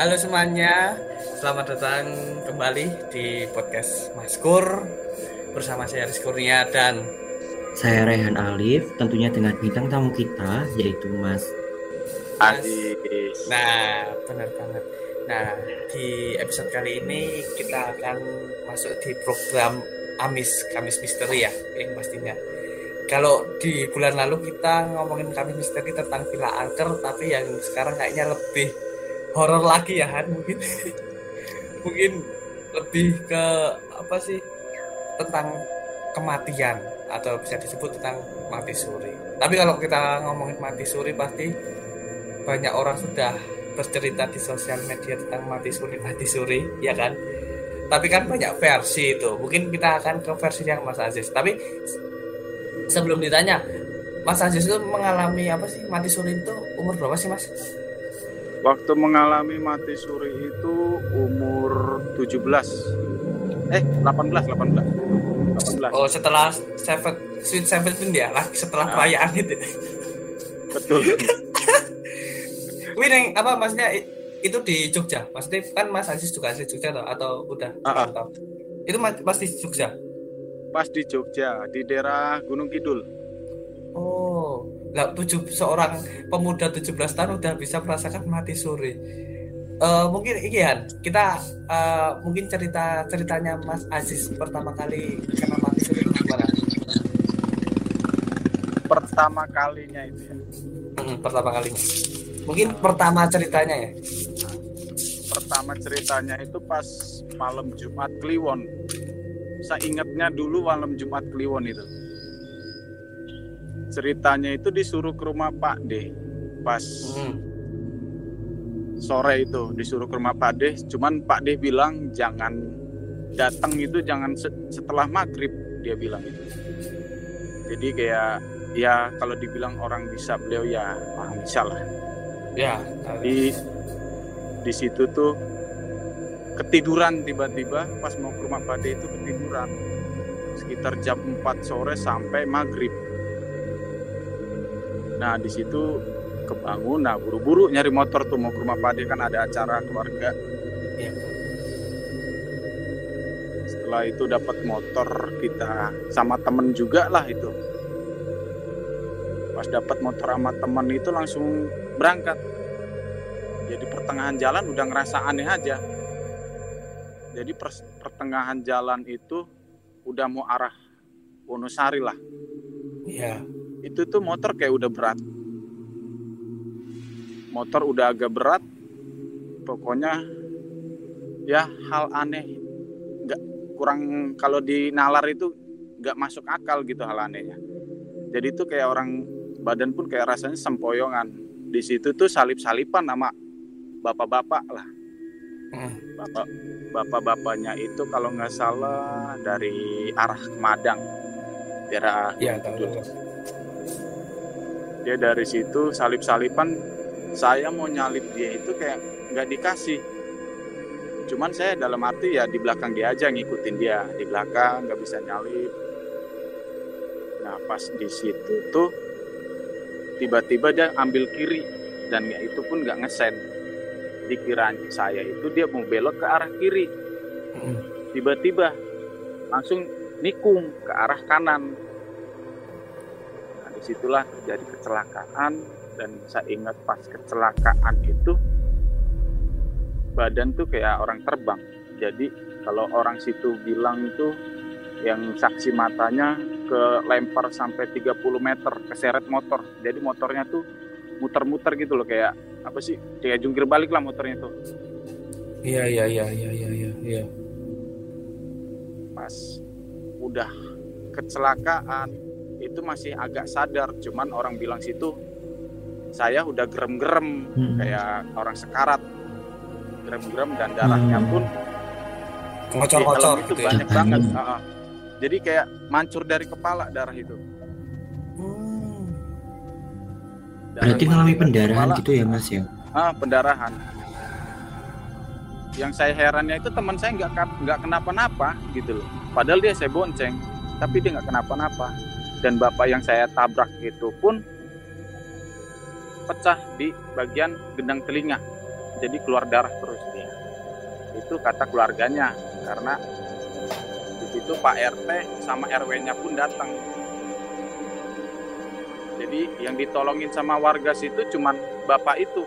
Halo semuanya, selamat datang kembali di podcast Maskur bersama saya Rizky Kurnia dan Saya Rehan Alif, tentunya dengan bintang tamu kita yaitu Mas. Adis. Nah, benar banget. Nah, di episode kali ini kita akan masuk di program Amis Kamis Misteri ya, yang pastinya. Kalau di bulan lalu kita ngomongin Kamis Misteri tentang Villa Angker, tapi yang sekarang kayaknya lebih horor lagi ya Han mungkin. mungkin lebih ke apa sih tentang kematian atau bisa disebut tentang mati suri. Tapi kalau kita ngomongin mati suri pasti banyak orang sudah bercerita di sosial media tentang mati suri mati suri ya kan tapi kan banyak versi itu mungkin kita akan ke versi yang Mas Aziz tapi sebelum ditanya Mas Aziz itu mengalami apa sih mati suri itu umur berapa sih Mas? Waktu mengalami mati suri itu umur 17. Eh, 18, 18. 18. Oh setelah Seven Sweet Seventeen dia lah setelah Ah. perayaan itu Betul. Wih Neng, apa maksudnya itu di Jogja maksudnya kan Mas Aziz juga asli Jogja atau, atau udah Ah, ah. atau itu pasti Jogja Pas di Jogja, di daerah Gunung Kidul. Oh, lah tujuh seorang pemuda 17 tahun udah bisa merasakan mati suri. Eh, mungkin iki Han, kita eh, mungkin cerita ceritanya Mas Aziz pertama kali kena mati suri gimana? Pertama kalinya itu ya. Hmm, pertama kali. Mungkin pertama ceritanya ya. Pertama ceritanya itu pas malam Jumat Kliwon. Saya ingatnya dulu malam Jumat Kliwon itu. Ceritanya itu disuruh ke rumah Pak D. Pas Hmm. sore itu disuruh ke rumah Pak D. Cuman Pak D bilang jangan datang itu jangan se- setelah maghrib dia bilang itu. Jadi kayak ya kalau dibilang orang bisa beliau ya orang bisa lah. Ya. Di di situ tuh ketiduran tiba-tiba pas mau ke rumah Pak D itu ketiduran sekitar jam 4 sore sampai maghrib. Nah di situ kebangun, nah buru-buru nyari motor tuh mau ke rumah Pak D kan ada acara keluarga. Iya. Setelah itu dapat motor kita sama temen juga lah itu. Pas dapat motor sama temen itu langsung berangkat. Jadi pertengahan jalan udah ngerasa aneh aja. Jadi pers- pertengahan jalan itu udah mau arah Wonosari lah. Ya. Itu tuh motor kayak udah berat. Motor udah agak berat. Pokoknya ya hal aneh. Nggak kurang kalau di nalar itu nggak masuk akal gitu hal anehnya. Jadi itu kayak orang badan pun kayak rasanya sempoyongan. Di situ tuh salip-salipan sama bapak-bapak lah. Hmm. Bapak bapak-bapaknya itu kalau nggak salah dari arah Madang. Daerah Ya, tahu. Dia dari situ salip-salipan saya mau nyalip dia itu kayak nggak dikasih. Cuman saya dalam arti ya di belakang dia aja ngikutin dia di belakang nggak bisa nyalip. Nah pas di situ tuh tiba-tiba dia ambil kiri dan ya itu pun nggak ngesen. Dikiranya saya itu dia mau belok ke arah kiri. Tiba-tiba langsung nikung ke arah kanan. Di situlah terjadi kecelakaan dan saya ingat pas kecelakaan itu badan tuh kayak orang terbang. Jadi kalau orang situ bilang tuh yang saksi matanya ke lempar sampai 30 meter keseret motor. Jadi motornya tuh muter-muter gitu loh kayak apa sih? Kayak jungkir balik lah motornya tuh. Iya, iya, iya, iya, iya, iya, iya. pas udah kecelakaan itu masih agak sadar cuman orang bilang situ saya udah gerem-gerem Hmm. kayak orang sekarat gerem-gerem dan darahnya Hmm. pun di dalam itu gitu ya. banyak Darahnya. banget Ah, ah. jadi kayak mancur dari kepala darah itu Hmm. Darah Berarti mancur ngalami dari pendarahan kepala. gitu ya Mas ya? ah pendarahan yang saya herannya itu teman saya nggak nggak kenapa-napa gitu loh padahal dia saya bonceng tapi dia nggak kenapa-napa dan bapak yang saya tabrak itu pun pecah di bagian gendang telinga. Jadi keluar darah terus dia itu kata keluarganya karena di situ Pak RT sama RW-nya pun datang. Jadi yang ditolongin sama warga situ cuman bapak itu.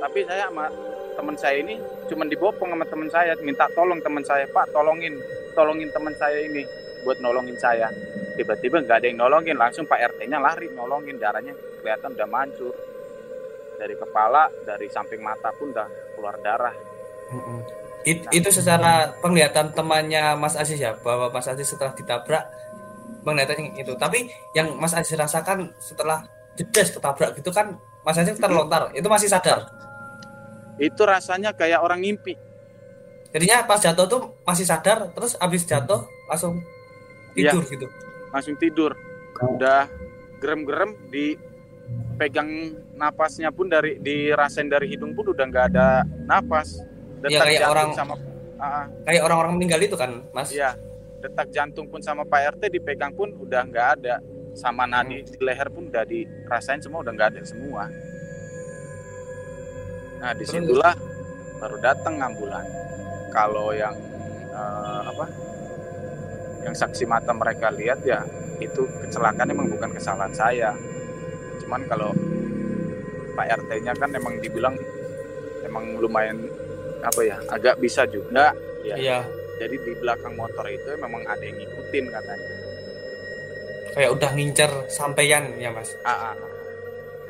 Tapi saya sama teman saya ini cuman dibopong sama teman saya minta tolong teman saya Pak tolongin tolongin teman saya ini buat nolongin saya tiba-tiba nggak ada yang nolongin langsung Pak RT-nya lari nolongin darahnya kelihatan udah mancur. Dari kepala dari samping mata pun udah keluar darah. Mm-mm. It- itu secara penglihatan temannya Mas Aziz ya bahwa Mas Aziz setelah ditabrak penglihatannya itu tapi yang Mas Aziz rasakan setelah jedes ketabrak gitu kan Mas Aziz terlontar itu masih sadar? Itu rasanya kayak orang ngimpi. Jadinya pas jatuh tuh masih sadar terus habis jatuh langsung tidur gitu langsung tidur. Udah gerem-gerem dipegang napasnya pun dari dirasain dari hidung pun udah nggak ada napas. Iya, kayak jantung orang- sama ah, kayak orang-orang meninggal itu kan Mas? Iya. Detak jantung pun sama Pak RT dipegang pun udah nggak ada. Sama nadi di leher pun udah dirasain semua udah nggak ada semua. Nah di situlah baru datang ambulan. Kalau yang eh, apa yang saksi mata mereka lihat ya itu kecelakaan emang bukan kesalahan saya. Cuman kalau Pak RT-nya kan emang dibilang emang lumayan apa ya agak bisa juga. Ya. Iya. Jadi di belakang motor itu memang ada yang ngikutin katanya. Kayak udah ngincer sampeyan ya Mas? Ah, ah.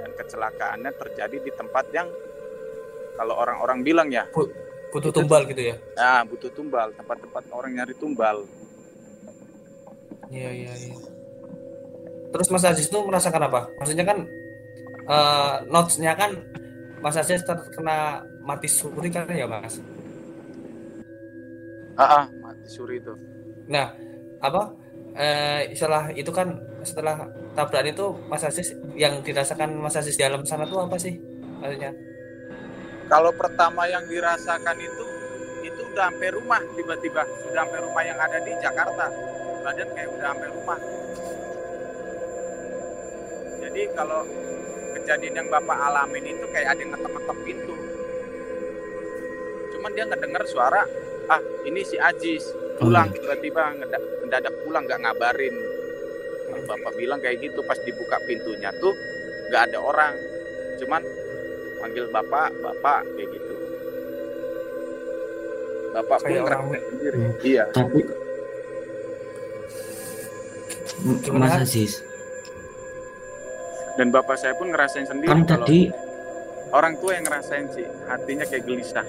dan kecelakaannya terjadi di tempat yang kalau orang-orang bilang ya. Butuh Itu- tumbal gitu ya? Ah butuh tumbal. Tempat-tempat orang nyari tumbal Iya iya iya. Terus Mas Aziz tuh merasakan apa? Maksudnya kan eh notes-nya kan Mas Aziz terkena mati suri kan ya Mas. ah, ah mati suri itu Nah apa? Eh setelah itu kan setelah tabrakan itu Mas Aziz yang dirasakan Mas Aziz di alam sana tuh apa sih? Maksudnya? kalau pertama yang dirasakan itu itu udah sampai rumah tiba-tiba sudah sampai rumah yang ada di Jakarta badan kayak udah sampai rumah. Jadi kalau kejadian yang bapak alamin itu kayak ada yang ngetok-ngetok pintu. Cuman dia ngedenger suara ah ini si Ajis. Pulang tiba-tiba ngeda- mendadak pulang nggak ngabarin. Bapak bilang kayak gitu pas dibuka pintunya tuh nggak ada orang. Cuman panggil bapak bapak kayak gitu. Bapak pun Kayak orang ngerasain sendiri. Hmm. iya. Tapi M- Gimana, Mas Han? Aziz, dan bapak saya pun ngerasain sendiri kan kalau tadi orang tua yang ngerasain sih hatinya kayak gelisah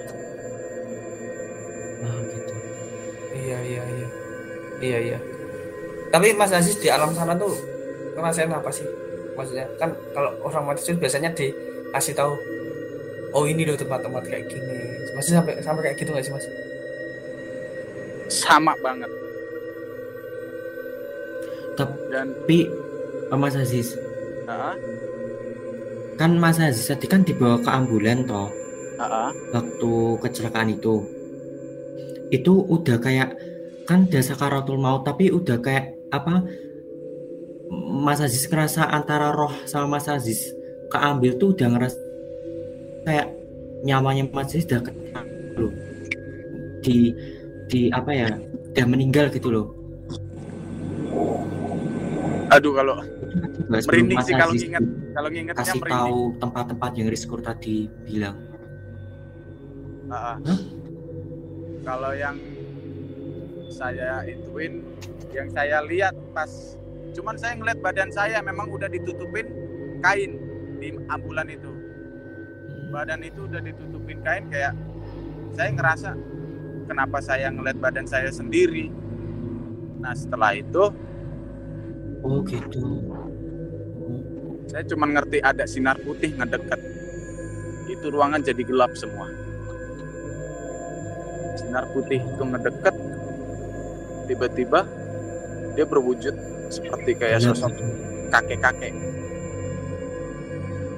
oh, gitu. Iya iya iya. Iya iya. Tapi Mas Aziz di alam sana tuh ngerasain apa sih? Maksudnya kan kalau orang mati suri biasanya dikasih tahu oh ini loh tempat-tempat kayak gini. Masih sampai sampai kayak gitu nggak sih Mas? sama banget dan eh, Mas Aziz, ah, kan Mas Aziz tadi kan dibawa ke ambulan toh ah, ah. waktu kecelakaan itu. Itu udah kayak kan udah sakaratul maut tapi udah kayak apa Mas Aziz ngerasa antara roh sama Mas Aziz keambil tuh udah ngerasa kayak nyawanya Mas Aziz udah kena loh di di apa ya udah meninggal gitu loh aduh kalau Nggak Merinding sih kalau nginget. kalau ngingetnya kasih merinding tahu tempat-tempat yang Rizkur tadi bilang ah. Hah? kalau yang saya ituin yang saya lihat pas cuman saya ngeliat badan saya memang udah ditutupin kain di ambulan itu badan itu udah ditutupin kain kayak saya ngerasa kenapa saya ngeliat badan saya sendiri nah setelah itu oh gitu. Saya cuma ngerti ada sinar putih ngedeket itu ruangan jadi gelap semua. Sinar putih itu ngedeket tiba-tiba dia berwujud seperti kayak Iya, sosok gitu. kakek-kakek.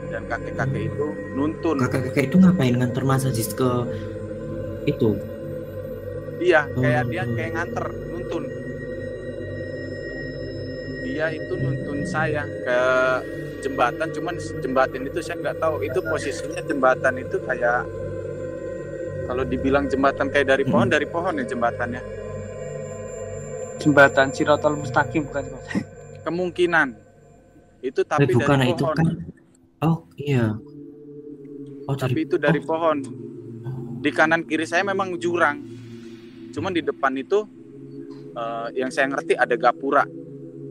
Dan kakek-kakek itu nuntun. Kakak-kakek itu ngapain? Nganter Mas Aziz ke itu? Dia kayak Oh. dia kayak nganter dia itu nuntun saya ke jembatan cuman jembatan itu saya nggak tahu itu posisinya jembatan itu kayak Kalau dibilang jembatan kayak dari pohon, Hmm. dari pohon ya jembatannya. Jembatan Sirotol Mustaqim bukan? Kemungkinan itu Eh, tapi bukan dari itu pohon. kan. Oh iya. Oh Tapi itu dari pohon. Di kanan kiri saya memang jurang. Cuman di depan itu eh, yang saya ngerti ada gapura.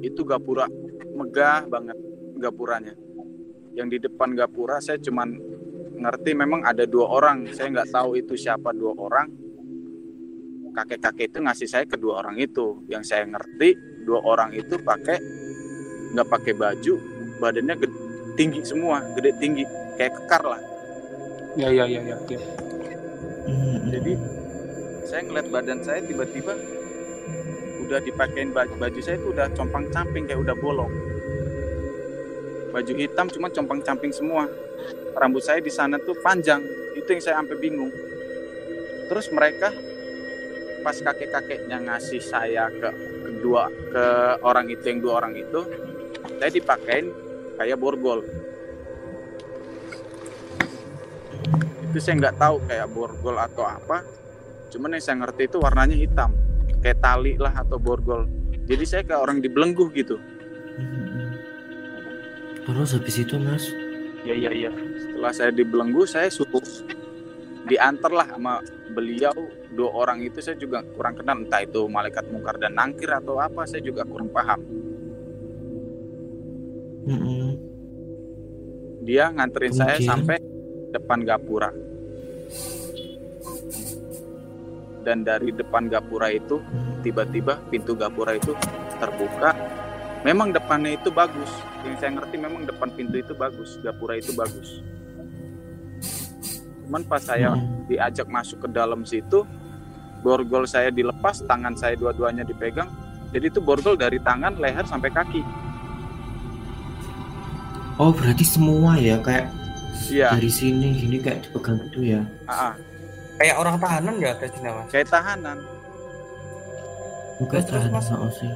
Itu gapura megah banget gapuranya. Yang di depan gapura saya cuman ngerti memang ada dua orang. Saya nggak tahu itu siapa dua orang. Kakek-kakek itu ngasih saya kedua orang itu. Yang saya ngerti dua orang itu pakai nggak pakai baju, badannya gede, tinggi semua, gede tinggi, kayak kekar lah. Ya ya ya ya. ya. Hmm, jadi saya ngeliat badan saya tiba-tiba udah dipakein baju baju saya itu udah compang camping kayak udah bolong. Baju hitam cuma compang camping semua. Rambut saya di sana tuh panjang itu yang saya sampai bingung. Terus mereka pas kakek kakeknya ngasih saya ke kedua ke orang itu yang dua orang itu saya dipakein kayak borgol. Itu saya nggak tahu kayak borgol atau apa cuman yang saya ngerti itu warnanya hitam kayak tali lah atau borgol. Jadi saya kayak orang dibelenggu gitu. Hmm. Terus habis itu mas? ya ya ya setelah saya dibelenggu saya suruh diantar lah sama beliau. Dua orang itu saya juga kurang kenal. Entah itu malaikat mungkar dan nangkir atau apa saya juga kurang paham. Hmm, dia nganterin saya Kemudian? sampai depan gapura dan dari depan gapura itu hmm. tiba-tiba pintu gapura itu terbuka. Memang depannya itu bagus. Yang saya ngerti memang depan pintu itu bagus, gapura itu bagus. Cuman pas saya Hmm. diajak masuk ke dalam situ, borgol saya dilepas, tangan saya dua-duanya dipegang. Jadi itu borgol dari tangan, leher sampai kaki. Oh berarti semua ya kayak Iya, dari sini gini kayak dipegang gitu ya? ah, ah, Kayak orang tahanan ya berarti nama. kayak tahanan. Bukan Terus, Mas. oh, sih.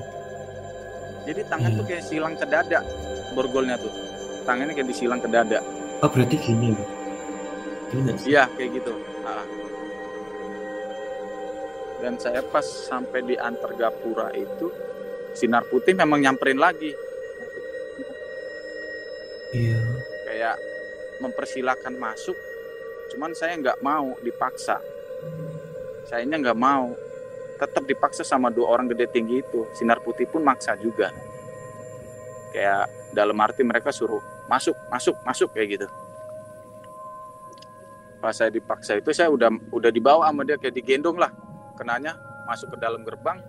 Jadi tangan Iya. tuh kayak silang ke dada, borgolnya tuh. Tangannya kayak disilang ke dada. Oh berarti gini ya? Gini nggak sih? Iya kayak gitu. Ah. Dan saya pas sampai di antar gapura itu sinar putih memang nyamperin lagi Iya. kayak mempersilahkan masuk. Cuman saya nggak mau dipaksa. Sayanya nggak mau. Tetap dipaksa sama dua orang gede tinggi itu. Sinar putih pun maksa juga. Kayak dalam arti mereka suruh masuk, masuk, masuk kayak gitu. Pas saya dipaksa itu saya udah udah dibawa sama dia kayak digendong lah. Kenanya masuk ke dalam gerbang.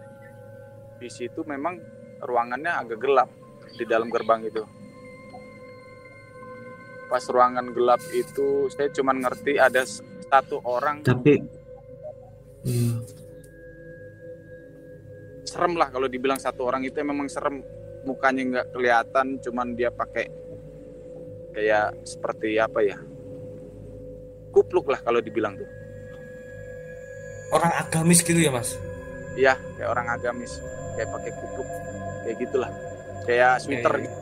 Di situ memang ruangannya agak gelap di dalam gerbang itu pas ruangan gelap itu saya cuman ngerti ada satu orang. Tapi iya. serem lah kalau dibilang satu orang itu memang serem. Mukanya nggak kelihatan cuman dia pakai kayak seperti apa ya? Kupluk lah kalau dibilang tuh. Orang agamis gitu ya mas. iya kayak orang agamis. Kayak pakai kupluk. Kayak gitulah. Kayak sweater Iya, gitu.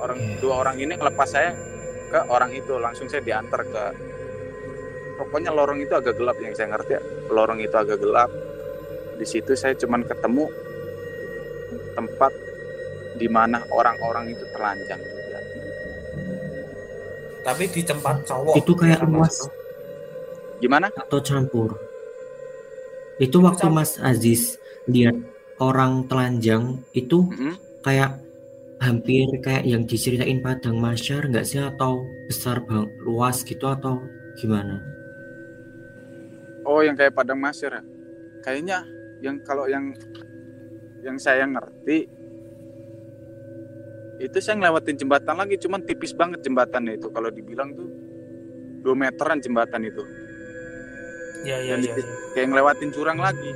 Orang Iya. dua orang ini ngelepas saya ke orang itu langsung saya diantar ke pokoknya lorong itu agak gelap yang saya ngerti ya lorong itu agak gelap di situ saya cuman ketemu tempat di mana orang-orang itu telanjang juga. Tapi di tempat cowok. Itu kayak ya, luas gimana atau campur? Itu waktu campur. Mas Aziz lihat orang telanjang itu Mm-mm. kayak hampir kayak yang diceritain Padang Masyar nggak sih atau besar bang luas gitu atau gimana? oh yang kayak padang masir ya? kayaknya yang kalau yang yang saya ngerti itu saya ngelewatin jembatan lagi cuman tipis banget jembatannya itu kalau dibilang tuh 2 meteran jembatan itu Iya iya Dan iya. di- kayak ngelewatin jurang lagi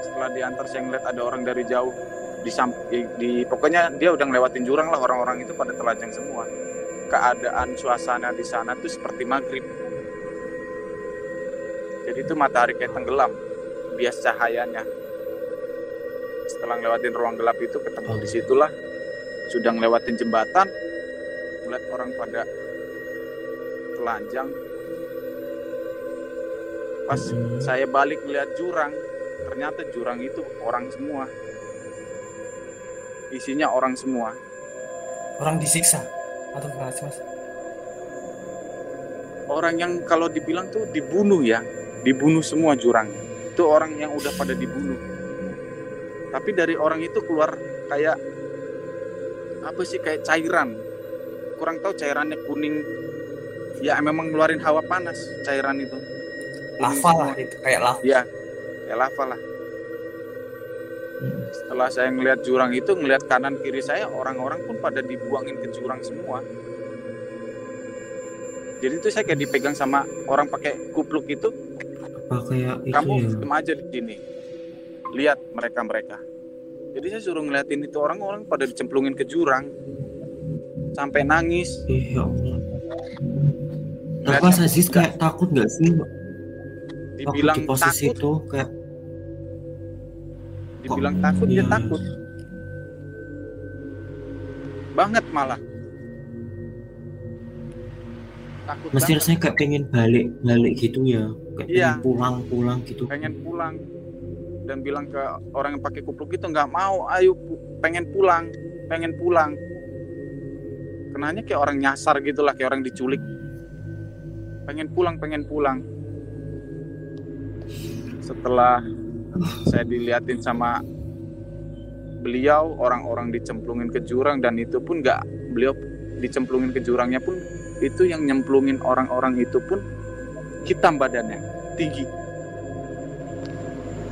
setelah diantar saya ngeliat ada orang dari jauh di, di, di- pokoknya dia udah ngelewatin jurang lah orang-orang itu pada telanjang semua keadaan suasana di sana tuh seperti maghrib jadi itu matahari kayak tenggelam bias cahayanya setelah ngelewatin ruang gelap itu ketemu Oh. di situlah sudah ngelewatin jembatan ngeliat orang pada telanjang pas Mm-mm. saya balik melihat jurang ternyata jurang itu orang semua isinya orang semua Orang disiksa atau gimana sih mas? orang yang kalau dibilang tuh dibunuh ya dibunuh semua jurangnya itu orang yang udah pada dibunuh tapi dari orang itu keluar kayak apa sih kayak cairan kurang tahu cairannya kuning ya memang ngeluarin hawa panas cairan itu Lava lah itu kayak lava. ya kayak lava lah. Setelah saya ngelihat jurang itu ngelihat kanan kiri saya orang-orang pun pada dibuangin ke jurang semua. Jadi itu saya kayak dipegang sama orang pakai kupluk itu. Apa kayak itu kamu ya? aja di sini. Lihat mereka mereka jadi saya suruh ngeliatin itu orang-orang pada dicemplungin ke jurang. Sampai nangis. Eh ya Allah. Ngeliat apa yang- Aziz kayak takut nggak sih? Dibilang di posisi takut. itu kayak dibilang kok- takut dia takut. Banget malah. Takut mesti rasanya kayak pengen balik balik gitu ya. Kayak Iya. pengen pulang pulang gitu. Pengen pulang. Dan bilang ke orang yang pakai kupluk itu nggak mau ayo pengen pulang pengen pulang. Kenanya kayak orang nyasar gitulah kayak orang diculik. Pengen pulang pengen pulang. Setelah saya diliatin sama beliau orang-orang dicemplungin ke jurang dan itu pun nggak beliau dicemplungin ke jurangnya pun itu yang nyemplungin orang-orang itu pun hitam badannya tinggi.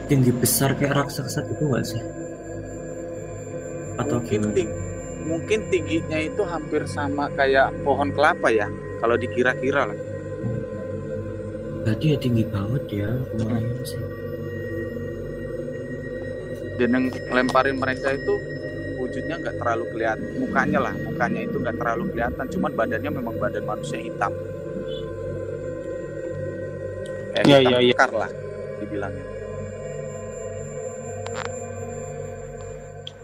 Tinggi besar kayak raksasa gitu nggak sih? Atau mungkin ting mungkin tingginya itu hampir sama kayak pohon kelapa ya kalau dikira-kira lah. Berarti ya tinggi banget ya lumayan sih dan yang lemparin mereka itu wujudnya nggak terlalu kelihatan. Mukanya lah mukanya itu nggak terlalu kelihatan. Cuman badannya memang badan manusia hitam. Kayak Iya, hitam iya, iya. pekar lah dibilangnya.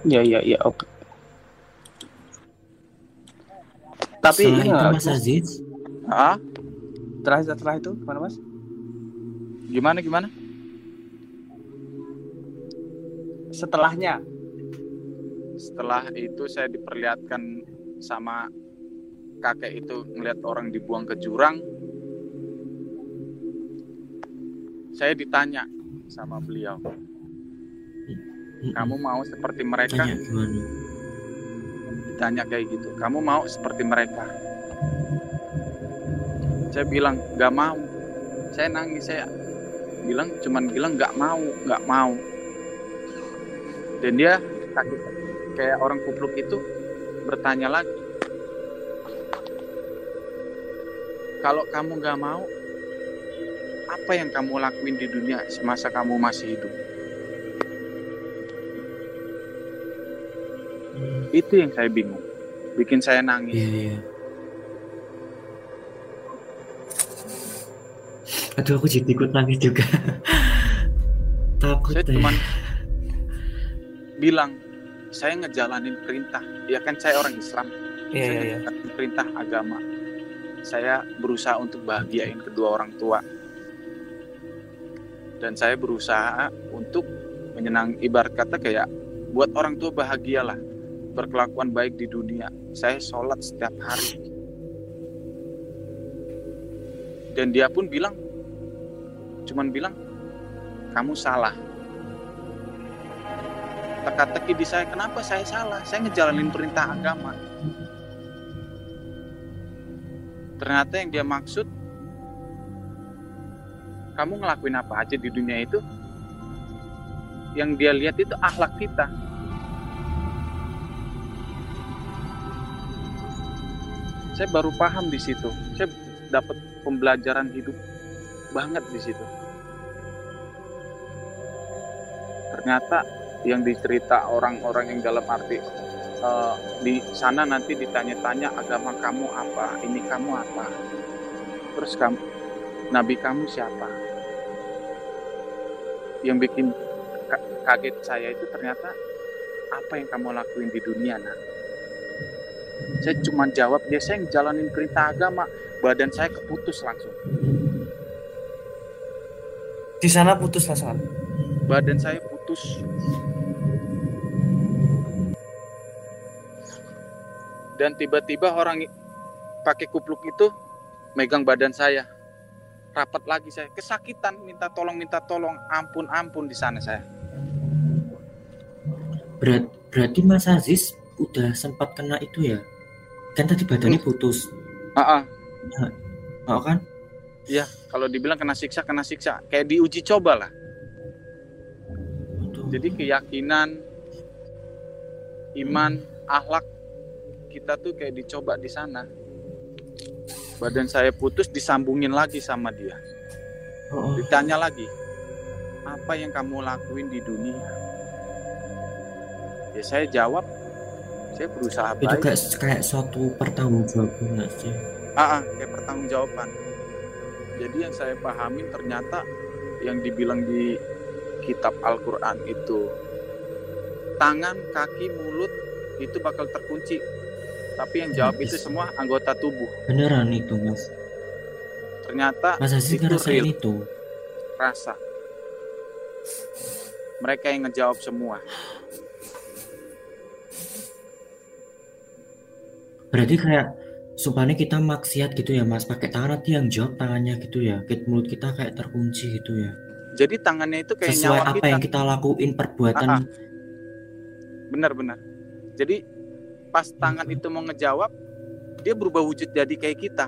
Iya iya iya oke. Tapi setelah ini itu Mas Aziz? Ah setelah setelah itu gimana mas? gimana gimana Setelahnya. Setelah itu saya diperlihatkan sama kakek itu ngelihat orang dibuang ke jurang. Saya ditanya sama beliau kamu mau seperti mereka? Ditanya kayak gitu kamu mau seperti mereka? Saya bilang nggak mau. Saya nangis saya bilang cuman bilang nggak mau nggak mau dan dia kaget kayak orang kupluk itu bertanya lagi. Kalau kamu nggak mau apa yang kamu lakuin di dunia semasa kamu masih hidup? Itu yang saya bingung. Bikin saya nangis. Iya iya. Aduh aku jadi ikut nangis juga. Takut saya deh. cuman bilang saya ngejalanin perintah. Ya kan saya orang Islam. Iya saya iya iya. ngejalanin perintah agama. Saya berusaha untuk bahagiain kedua orang tua. Dan saya berusaha untuk menyenang ibarat kata kayak buat orang tua bahagialah berkelakuan baik di dunia. Saya sholat setiap hari. Dan dia pun bilang cuman bilang kamu salah teka-teki di saya kenapa saya salah? Saya ngejalanin perintah agama. Ternyata yang dia maksud kamu ngelakuin apa aja di dunia itu? Yang dia lihat itu akhlak kita. Saya baru paham di situ. Saya dapat pembelajaran hidup banget di situ. Ternyata yang dicerita orang-orang yang dalam arti eh, di sana nanti ditanya-tanya agama kamu apa? Ini kamu apa? Terus kamu nabi kamu siapa? Yang bikin ka- kaget saya itu ternyata apa yang kamu lakuin di dunia nak? Saya cuma jawab dia saya ngejalanin perintah agama. Badan saya keputus langsung. Di sana putus langsung. badan saya putus dan tiba-tiba orang pakai kupluk itu megang badan saya rapat lagi saya kesakitan minta tolong minta tolong ampun ampun di sana saya Berat, berarti Mas Aziz udah sempat kena itu ya? Kan tadi badannya putus. Ah, ah. Oh kan? kalau dibilang kena siksa kena siksa kayak diuji coba lah. Jadi keyakinan iman akhlak kita tuh kayak dicoba di sana. Badan saya putus disambungin lagi sama dia. Oh, ditanya lagi apa yang kamu lakuin di dunia? Ya saya jawab saya berusaha Itu baik. kayak kayak suatu pertanggungjawaban sih? ah, ah, kayak pertanggungjawaban. Jadi yang saya pahamin ternyata yang dibilang di kitab Al-Quran itu tangan, kaki, mulut itu bakal terkunci tapi yang jawab itu semua anggota tubuh Beneran itu Mas. ternyata Mas Aziz Itu ngerasain real. itu. rasa mereka yang ngejawab semua Berarti kayak sumpahnya kita maksiat gitu ya Mas, pakai tangan nanti yang jawab tangannya gitu ya. Mulut kita kayak terkunci gitu ya. Jadi tangannya itu kayak Sesuai nyawa apa kita yang kita lakuin perbuatan. Ah, ah. benar-benar jadi pas tangan Mhm. itu mau ngejawab dia berubah wujud jadi kayak kita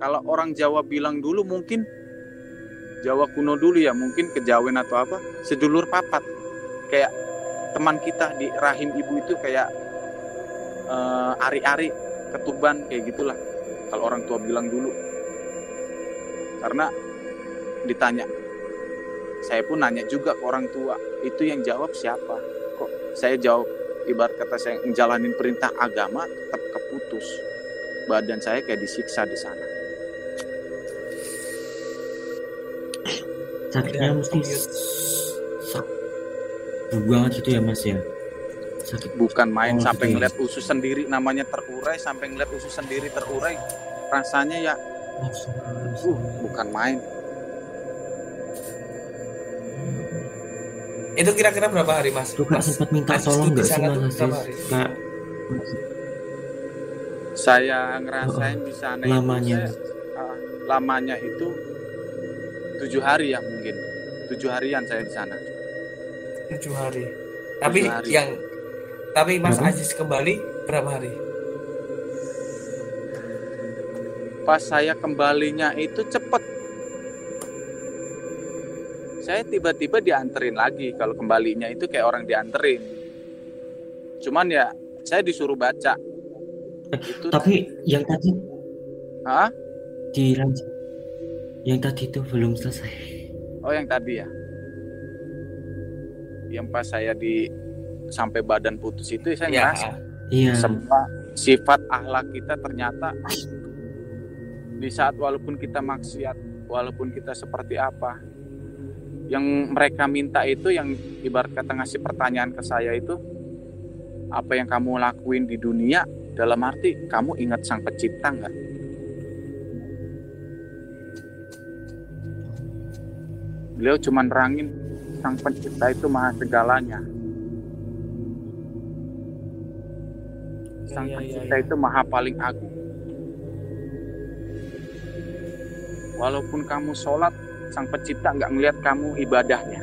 kalau orang Jawa bilang dulu mungkin Jawa kuno dulu ya mungkin kejawen atau apa sedulur papat kayak teman kita di rahim ibu itu kayak eh, ari-ari ketuban kayak gitulah kalau orang tua bilang dulu karena ditanya. Saya pun nanya juga ke orang tua itu yang jawab siapa? Kok saya jawab ibarat kata saya ngejalanin perintah agama tetap keputus. Badan saya kayak disiksa di sana. Sakitnya Ya, mesti commute. sak banget gitu ya Mas ya. Sakit. Bukan main Oh, sampai gitu ya. ngeliat usus sendiri namanya terurai sampai ngeliat usus sendiri terurai. Rasanya ya uh, bukan main Itu kira-kira berapa hari mas? Itu kak Mas, sempat minta Aziz tolong nggak sih Mas hari? Kayak saya ngerasain di sana itu lamanya. saya, ah, lamanya itu tujuh hari ya mungkin tujuh harian saya di sana tujuh hari. Tapi Tujuh hari. yang tapi Mas Berapa? Aziz kembali berapa hari? pas saya kembalinya itu cepet saya tiba-tiba dianterin lagi. Kalau kembalinya itu kayak orang dianterin. Cuman ya saya disuruh baca. Itu tapi yang tadi Hah? dilanjut yang tadi itu belum selesai. oh yang tadi ya? Yang pas saya di sampai badan putus itu saya Ya, ngerasa Iya. semua sifat akhlak kita ternyata di saat walaupun kita maksiat walaupun kita seperti apa yang mereka minta itu yang ibarat kata ngasih pertanyaan ke saya itu apa yang kamu lakuin di dunia dalam arti kamu ingat sang pencipta nggak? Beliau cuma nerangin sang pencipta itu maha segalanya. Sang Iya, iya, pencipta iya. itu maha paling agung. Walaupun kamu sholat sang pencipta nggak ngelihat kamu ibadahnya.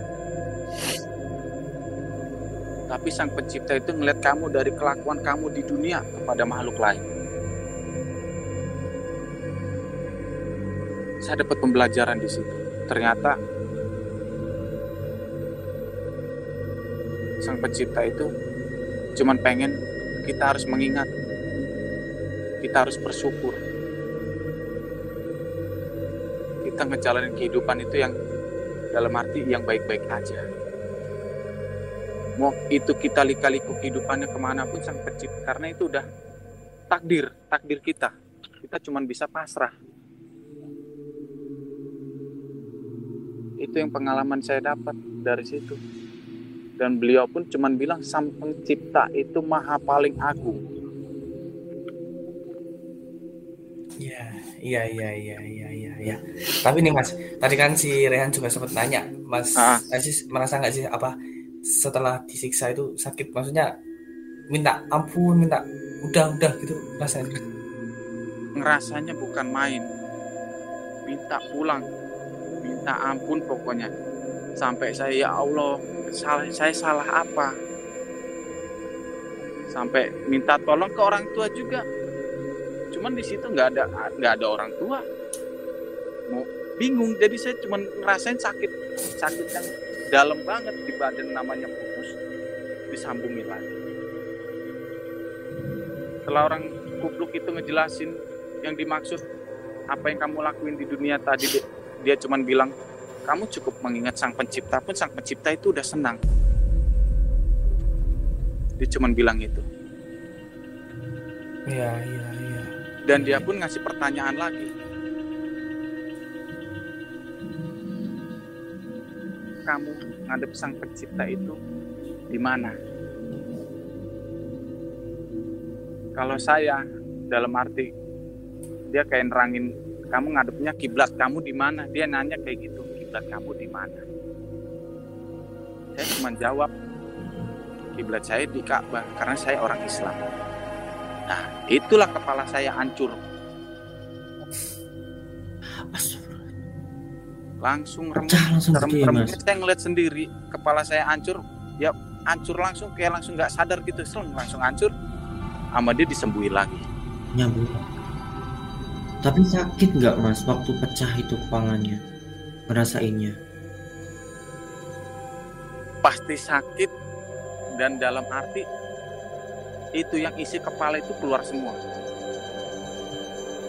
Tapi sang pencipta itu ngelihat kamu dari kelakuan kamu di dunia kepada makhluk lain. Saya dapat pembelajaran di situ. Ternyata sang pencipta itu cuman pengen kita harus mengingat kita harus bersyukur kita ngejalanin kehidupan itu yang dalam arti yang baik-baik aja. Mau itu kita lika-liku kehidupannya ke mana pun sang pencipta karena itu udah takdir takdir kita. Kita cuman bisa pasrah. Itu yang pengalaman saya dapat dari situ. Dan beliau pun cuman bilang sang pencipta itu maha paling agung. Iya, iya, iya, iya, iya, iya, iya. Tapi nih Mas, tadi kan si Rehan juga sempat nanya, Mas Ah. Aziz merasa nggak sih apa setelah disiksa itu sakit? Maksudnya minta ampun, minta udah, udah gitu rasanya. ngerasanya bukan main minta pulang minta ampun pokoknya sampai saya ya Allah salah saya salah apa sampai minta tolong ke orang tua juga cuman di situ nggak ada nggak ada orang tua. Mau bingung jadi saya cuman ngerasain sakit sakit yang dalam banget di badan namanya putus disambungin lagi. Setelah orang kupluk itu ngejelasin yang dimaksud apa yang kamu lakuin di dunia tadi dia, cuman bilang kamu cukup mengingat sang pencipta pun sang pencipta itu udah senang. Dia cuman bilang itu. Iya, iya. Dan dia pun ngasih pertanyaan lagi. Kamu ngadep sang pencipta itu di mana? Kalau saya dalam arti dia kayak nerangin kamu ngadepnya kiblat kamu di mana? Dia nanya kayak gitu kiblat kamu di mana? Saya cuma jawab kiblat saya di Ka'bah karena saya orang Islam nah itulah kepala saya hancur. Langsung remuk langsung Rem- saya ngeliat sendiri. Kepala saya hancur. Ya hancur langsung kayak langsung nggak sadar gitu. Seleng, langsung hancur. Sama dia disembuhin lagi. Nyambung. Tapi sakit nggak mas waktu pecah itu kepalanya? Ngerasainnya. pasti sakit. Dan dalam arti itu yang isi kepala itu keluar semua.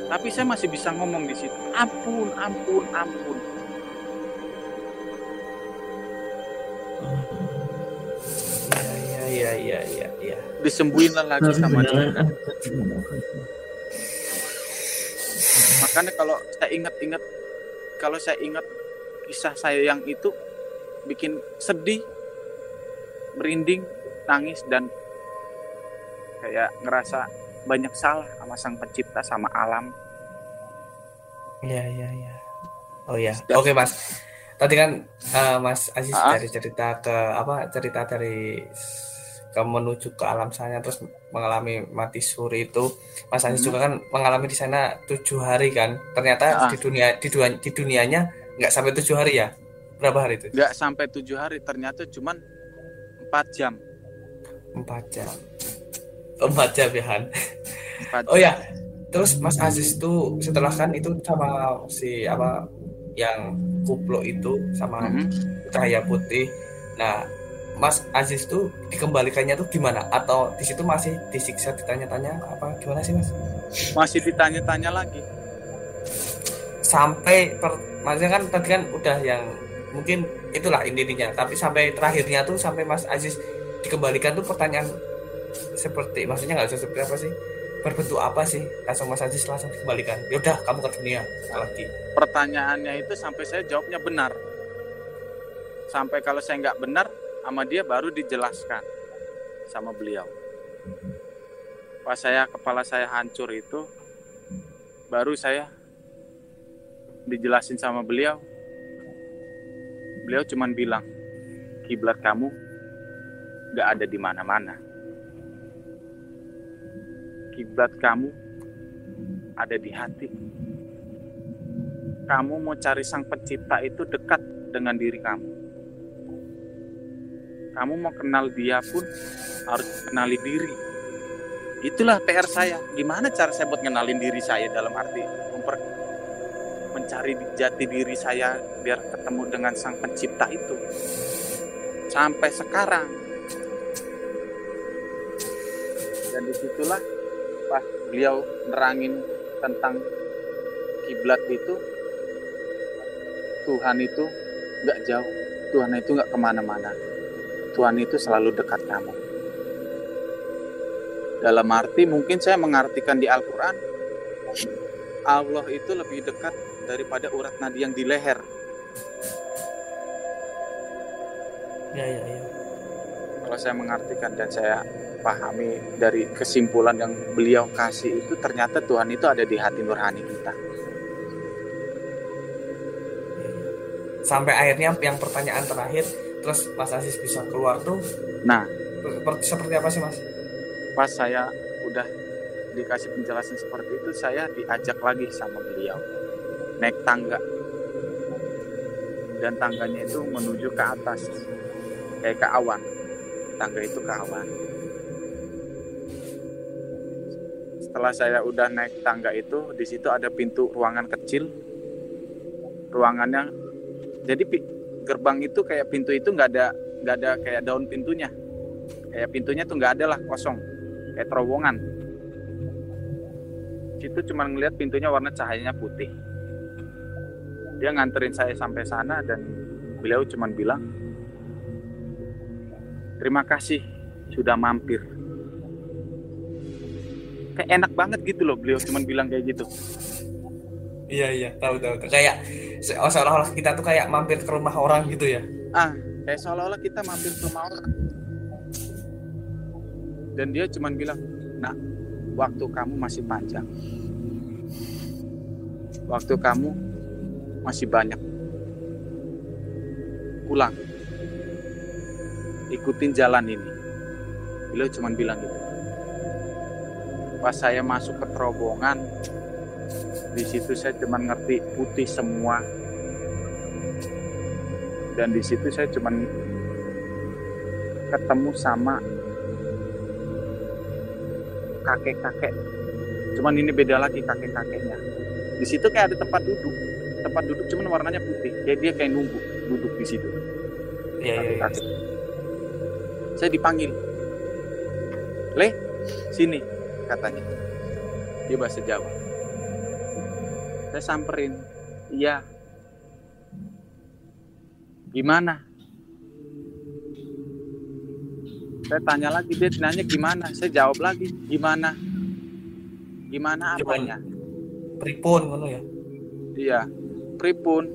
Tapi saya masih bisa ngomong di situ. Ampun ampun ampun. Iya, iya, iya, iya, iya. disembuhin lah lagi sama dia makanya kalau saya ingat-ingat kalau saya ingat kisah saya yang itu bikin sedih merinding nangis dan kayak ngerasa banyak salah sama sang pencipta sama alam Iya, iya, iya. Oh ya, oke Mas. Tadi kan eh, Mas Aziz Ah. dari cerita ke apa cerita dari ke menuju ke alam sana terus mengalami mati suri itu Mas Aziz Hmm. juga kan mengalami di sana tujuh hari kan ternyata Ah. di dunia di dunia di dunianya nggak sampai tujuh hari ya berapa hari itu nggak sampai tujuh hari ternyata cuman empat jam empat jam empat jam ya Han empat Oh ya, terus Mas Aziz tuh setelah kan itu sama si apa yang kuplo itu sama Mhm. cahaya putih. Nah, Mas Aziz tuh dikembalikannya tuh gimana? Atau di situ masih disiksa ditanya-tanya apa gimana sih Mas? masih ditanya-tanya lagi Sampai per, maksudnya kan tadi kan udah yang mungkin itulah intinya. Tapi sampai terakhirnya tuh sampai Mas Aziz dikembalikan tuh pertanyaan seperti maksudnya nggak seperti apa sih? Berbentuk apa sih? Langsung Mas Aziz langsung dikembalikan. Ya udah kamu ke dunia lagi. pertanyaannya itu sampai saya jawabnya benar sampai kalau saya nggak benar sama dia baru dijelaskan sama beliau pas saya kepala saya hancur itu baru saya dijelasin sama beliau beliau cuman bilang kiblat kamu nggak ada di mana-mana kiblat kamu ada di hati kamu mau cari sang pencipta itu dekat dengan diri kamu. Kamu mau kenal dia pun harus kenali diri. Itulah PR saya. Gimana cara saya buat kenalin diri saya dalam arti memper, mencari jati diri saya biar ketemu dengan sang pencipta itu. Sampai sekarang. Dan di situlah pas beliau nerangin tentang kiblat itu Tuhan itu nggak jauh, Tuhan itu nggak ke mana-mana. Tuhan itu selalu dekat kamu. Dalam arti mungkin saya mengartikan di Al-Quran, Allah itu lebih dekat daripada urat nadi yang di leher. Ya ya ya. Kalau saya mengartikan dan saya pahami dari kesimpulan yang beliau kasih itu ternyata Tuhan itu ada di hati nurani kita. Sampai akhirnya yang pertanyaan terakhir, terus Mas Aziz bisa keluar tuh, Nah, seperti, seperti apa sih Mas? pas saya udah dikasih penjelasan seperti itu, saya diajak lagi sama beliau naik tangga dan tangganya itu menuju ke atas kayak ke awan. Tangga itu ke awan. Setelah saya udah naik tangga itu, di situ ada pintu ruangan kecil. Ruangannya jadi gerbang itu kayak pintu itu nggak ada nggak ada kayak daun pintunya. Kayak pintunya tuh nggak ada lah kosong kayak terowongan. Situ cuma ngeliat pintunya warna cahayanya putih. Dia nganterin saya sampai sana dan beliau cuma bilang, terima kasih sudah mampir. Kayak enak banget gitu loh beliau cuma bilang kayak gitu. Iya iya, tahu tahu. Kayak se- oh, seolah-olah kita tuh kayak mampir ke rumah orang gitu ya. Ah, kayak seolah-olah kita mampir ke rumah orang. Dan dia cuma bilang, nah, waktu kamu masih panjang. Waktu kamu masih banyak. Pulang. Ikutin jalan ini. Beliau cuma bilang gitu. Pas saya masuk ke terowongan, di situ saya cuma ngerti putih semua, dan di situ saya cuman ketemu sama kakek-kakek cuman ini beda lagi kakek-kakeknya di situ kayak ada tempat duduk tempat duduk cuman warnanya putih kayak dia kayak nunggu duduk di situ Iya iya. iya. Saya dipanggil. Le sini katanya. Dia bahasa Jawa. Saya samperin. Iya. Gimana? Saya tanya lagi dia nanya gimana? Saya jawab lagi gimana? Gimana apanya? Pripun ngono ya. iya pripun.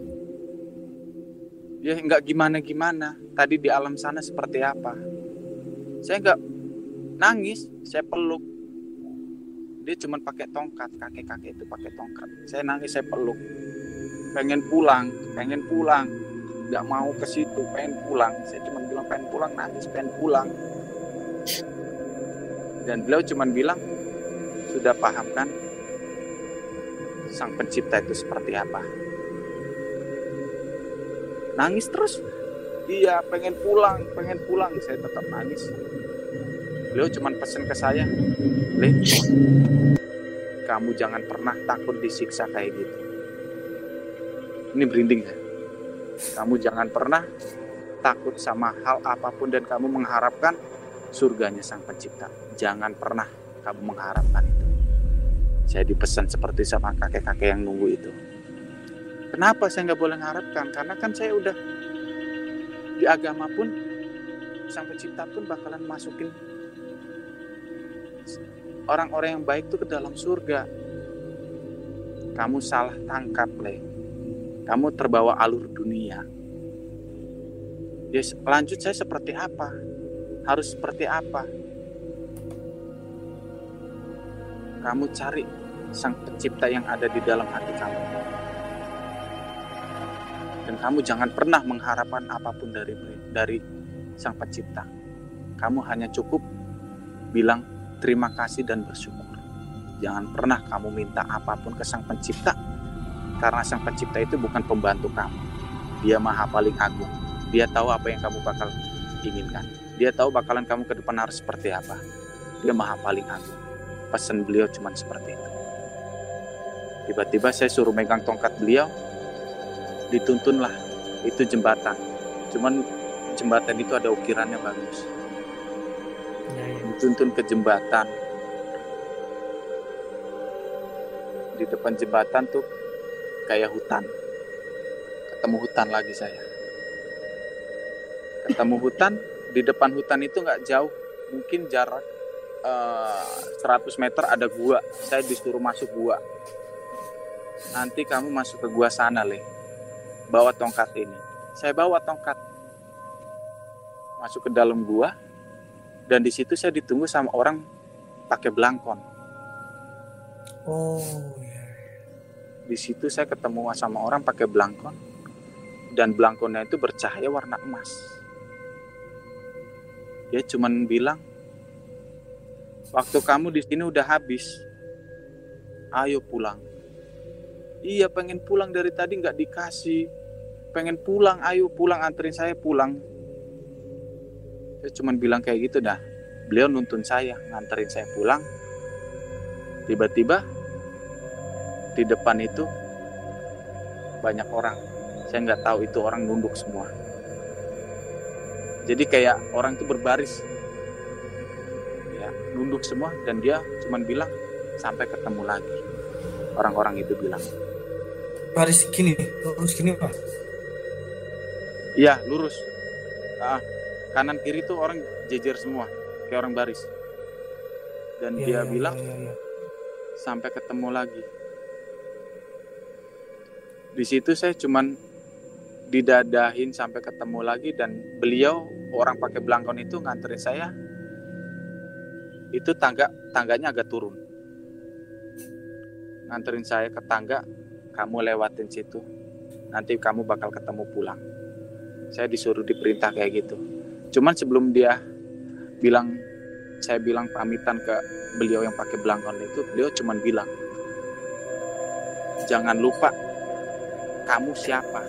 Ya nggak gimana gimana tadi di alam sana seperti apa saya nggak nangis saya peluk. Dia cuma pakai tongkat kakek kakek itu pakai tongkat. Saya nangis saya peluk. Pengen pulang pengen pulang. Nggak mau ke situ pengen pulang. Saya cuma bilang pengen pulang nangis pengen pulang. Dan beliau cuma bilang sudah paham kan sang pencipta itu seperti apa? Nangis terus. Iya pengen pulang pengen pulang. Saya tetap nangis beliau cuma pesen ke saya Le kamu jangan pernah takut disiksa kayak gitu. Ini berinding saya kamu jangan pernah takut sama hal apa pun dan kamu mengharapkan surganya sang pencipta. Jangan pernah kamu mengharapkan itu. Saya dipesan seperti sama kakek-kakek yang nunggu itu. Kenapa saya nggak boleh mengharapkan? Karena kan saya udah di agama pun sang pencipta pun bakalan masukin orang-orang yang baik itu ke dalam surga. Kamu salah tangkap le. Kamu terbawa alur dunia. Ya lanjut saya seperti apa? Harus seperti apa? Kamu cari sang pencipta yang ada di dalam hati kamu. Dan kamu jangan pernah mengharapkan apa pun dari dari sang pencipta. Kamu hanya cukup bilang terima kasih dan bersyukur. Jangan pernah kamu minta apa pun ke sang pencipta karena sang pencipta itu bukan pembantu kamu. Dia maha paling agung. Dia tahu apa yang kamu bakal inginkan. Dia tahu bakalan kamu ke depan harus seperti apa. Dia maha paling agung. Pesan beliau cuman seperti itu. Tiba-tiba saya suruh megang tongkat beliau. Dituntunlah itu jembatan. Cuman jembatan itu ada ukirannya bagus. Dituntun ke jembatan. Di depan jembatan tuh kayak hutan. Ketemu hutan lagi saya. Ketemu hutan di depan hutan itu nggak jauh. Mungkin jarak eh, 100 meter ada gua. Saya disuruh masuk gua. Nanti kamu masuk ke gua sana le. Bawa tongkat ini. Saya bawa tongkat. Masuk ke dalam gua dan di situ saya ditunggu sama orang pakai belangkon. Oh, iya. di situ saya ketemu sama orang pakai belangkon. Dan belangkonnya itu bercahaya warna emas. Dia cuman bilang waktu kamu di sini udah habis. Ayo pulang. Iya pengen pulang dari tadi nggak dikasih. Pengen pulang ayo pulang anterin saya pulang saya cuman bilang kayak gitu dah. Beliau nuntun saya nganterin saya pulang. Tiba-tiba di depan itu banyak orang. Saya nggak tahu itu orang nunduk semua. Jadi kayak orang itu berbaris. Ya nunduk semua dan dia cuman bilang sampai ketemu lagi. Orang-orang itu bilang. Baris gini, lurus gini pak. iya lurus. Ah, kanan kiri tuh orang jejer semua kayak orang baris dan Iya, dia iya, bilang iya, iya. sampai ketemu lagi. Di situ saya cuman didadahin sampai ketemu lagi dan beliau orang pakai belangkon itu nganterin saya. Itu tangga tangganya agak turun. Nganterin saya ke tangga, kamu lewatin situ. Nanti kamu bakal ketemu pulang. Saya disuruh diperintah kayak gitu. Cuman sebelum dia bilang saya bilang pamitan ke beliau yang pakai belangkon itu beliau cuman bilang jangan lupa kamu siapa?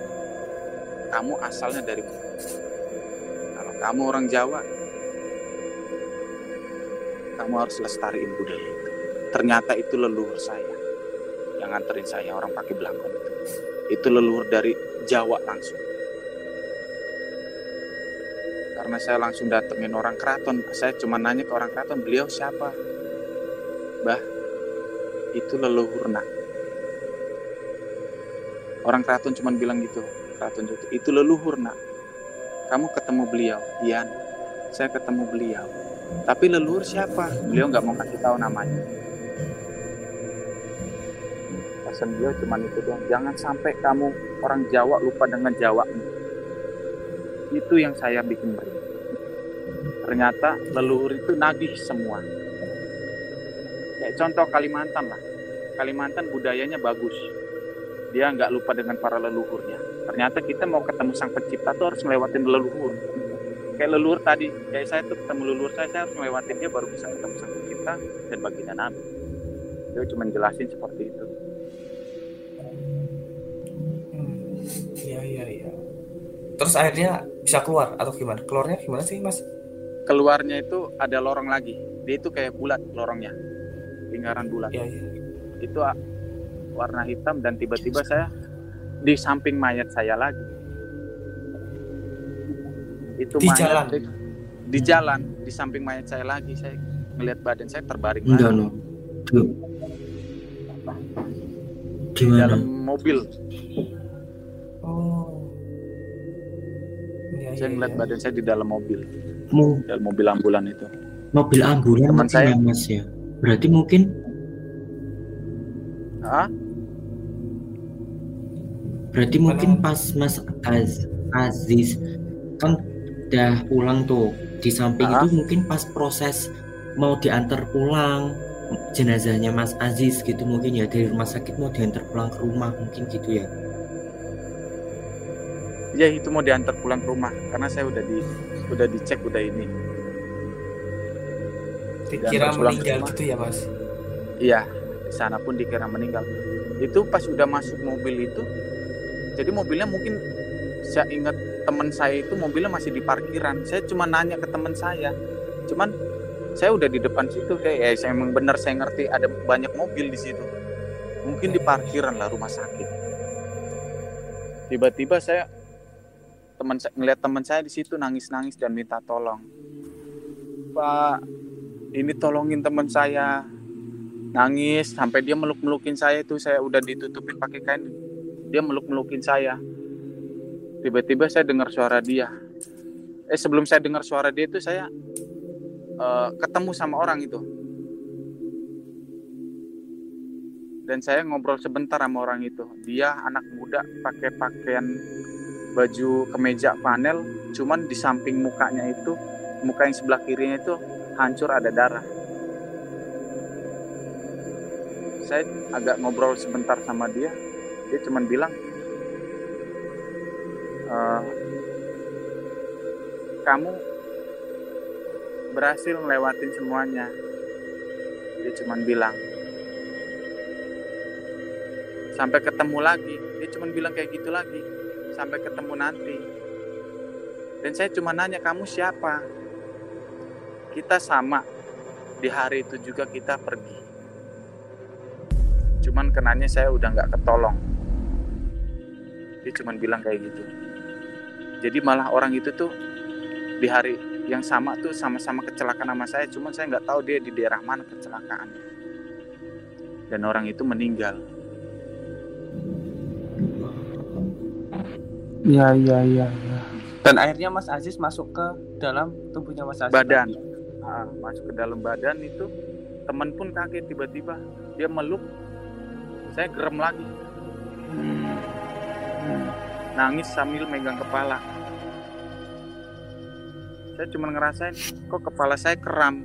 Kamu asalnya dari kalau kamu orang Jawa kamu harus lestariin budaya ternyata itu leluhur saya yang nganterin saya orang pakai belangkon itu. Itu leluhur dari Jawa langsung karena saya langsung datengin orang keraton. Saya cuma nanya ke orang keraton beliau siapa? Bah itu leluhur nak orang keraton cuma bilang gitu keraton itu itu leluhur nak kamu ketemu beliau? Iya. Saya ketemu beliau. Tapi leluhur siapa? Beliau nggak mau kasih tahu namanya. Pesan beliau cuma itu doang. Jangan sampai kamu orang Jawa lupa dengan Jawamu itu yang saya bikin ternyata leluhur itu nagih semua. Kayak contoh Kalimantan lah. Kalimantan budayanya bagus. Dia nggak lupa dengan para leluhurnya. Ternyata kita mau ketemu sang pencipta tuh harus ngelewatin leluhur. Kayak leluhur tadi kayak saya tuh ketemu leluhur saya saya harus ngelewatin dia baru bisa ketemu sang pencipta dan baginda nabi. Dia cuma jelasin seperti itu. Hmm, Iya iya iya. Terus akhirnya bisa keluar atau gimana? Keluarnya gimana sih mas? Keluarnya itu ada lorong lagi. Dia itu kayak bulat lorongnya. Lingkaran bulat. Iya iya. itu ah, warna hitam dan tiba-tiba saya di samping mayat saya lagi. Itu Di mayat jalan? di, di jalan di samping mayat saya lagi. Saya ngelihat badan saya terbaring Enggak di dalam mobil. Oh. Iya saya ngeliat iya. badan saya di dalam mobil Mo- dalam mobil ambulan itu mobil ambulan Teman mungkin saya. ya mas ya. Berarti mungkin Hah? berarti mungkin pas Mas Az Aziz kan udah pulang tuh di samping Ah. itu mungkin pas proses mau diantar pulang jenazahnya Mas Aziz gitu mungkin ya dari rumah sakit mau diantar pulang ke rumah mungkin gitu ya. ya itu mau diantar pulang ke rumah karena saya udah di udah dicek udah ini. Dikira meninggal gitu ya mas? iya di sana pun dikira meninggal. Itu pas udah masuk mobil itu jadi mobilnya mungkin saya ingat teman saya itu mobilnya masih di parkiran. Saya cuma nanya ke teman saya. Cuman saya udah di depan situ kayak ya saya emang benar saya ngerti ada banyak mobil di situ. Mungkin di parkiran lah rumah sakit. Tiba-tiba saya teman saya ngeliat teman saya di situ nangis-nangis dan minta tolong. Pak ini tolongin teman saya. Nangis sampai dia meluk-melukin saya itu saya udah ditutupin pakai kain. Dia meluk-melukin saya. Tiba-tiba saya dengar suara dia. Eh sebelum saya dengar suara dia itu saya eh, ketemu sama orang itu. Dan saya ngobrol sebentar sama orang itu. Dia anak muda pakai pakaian baju kemeja panel cuman di samping mukanya itu muka yang sebelah kirinya itu hancur ada darah. Saya agak ngobrol sebentar sama dia dia cuman bilang "Eh, kamu berhasil ngelewatin semuanya. Dia cuman bilang sampai ketemu lagi. Dia cuman bilang kayak gitu lagi sampai ketemu nanti. Dan saya cuma nanya kamu siapa? Kita sama. Di hari itu juga kita pergi. Cuman kenanya saya udah nggak ketolong. Dia cuman bilang kayak gitu. Jadi malah orang itu tuh di hari yang sama tuh sama-sama kecelakaan sama saya. Cuman saya nggak tahu dia di daerah mana kecelakaannya dan orang itu meninggal Iya iya iya. Ya. Dan akhirnya Mas Aziz masuk ke dalam tubuhnya Mas Aziz. badan Ah, masuk ke dalam badan itu teman pun kaget tiba-tiba dia meluk saya gerem lagi nangis sambil megang kepala saya cuma ngerasain kok kepala saya kram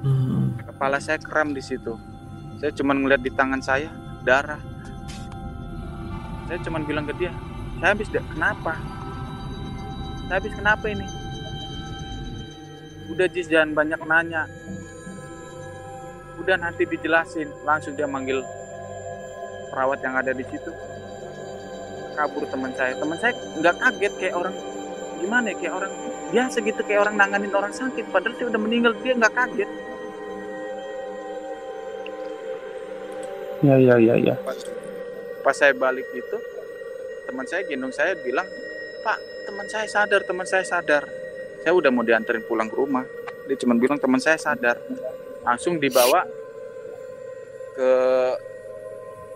Hmm. kepala saya kram di situ saya cuma ngeliat di tangan saya darah saya cuma bilang ke dia saya habis da- kenapa? Saya habis kenapa ini? Udah Jis jangan banyak nanya. Udah nanti dijelasin. Langsung dia manggil perawat yang ada di situ. Kabur teman saya. Teman saya nggak kaget kayak orang. Gimana ya kayak orang? Biasa gitu kayak orang nanganin orang sakit. Padahal dia udah meninggal dia nggak kaget. Iya iya iya iya. Pas, saya balik itu teman saya gendong saya bilang pak teman saya sadar teman saya sadar. Saya udah mau dianterin pulang ke rumah. Dia cuma bilang teman saya sadar. Langsung dibawa ke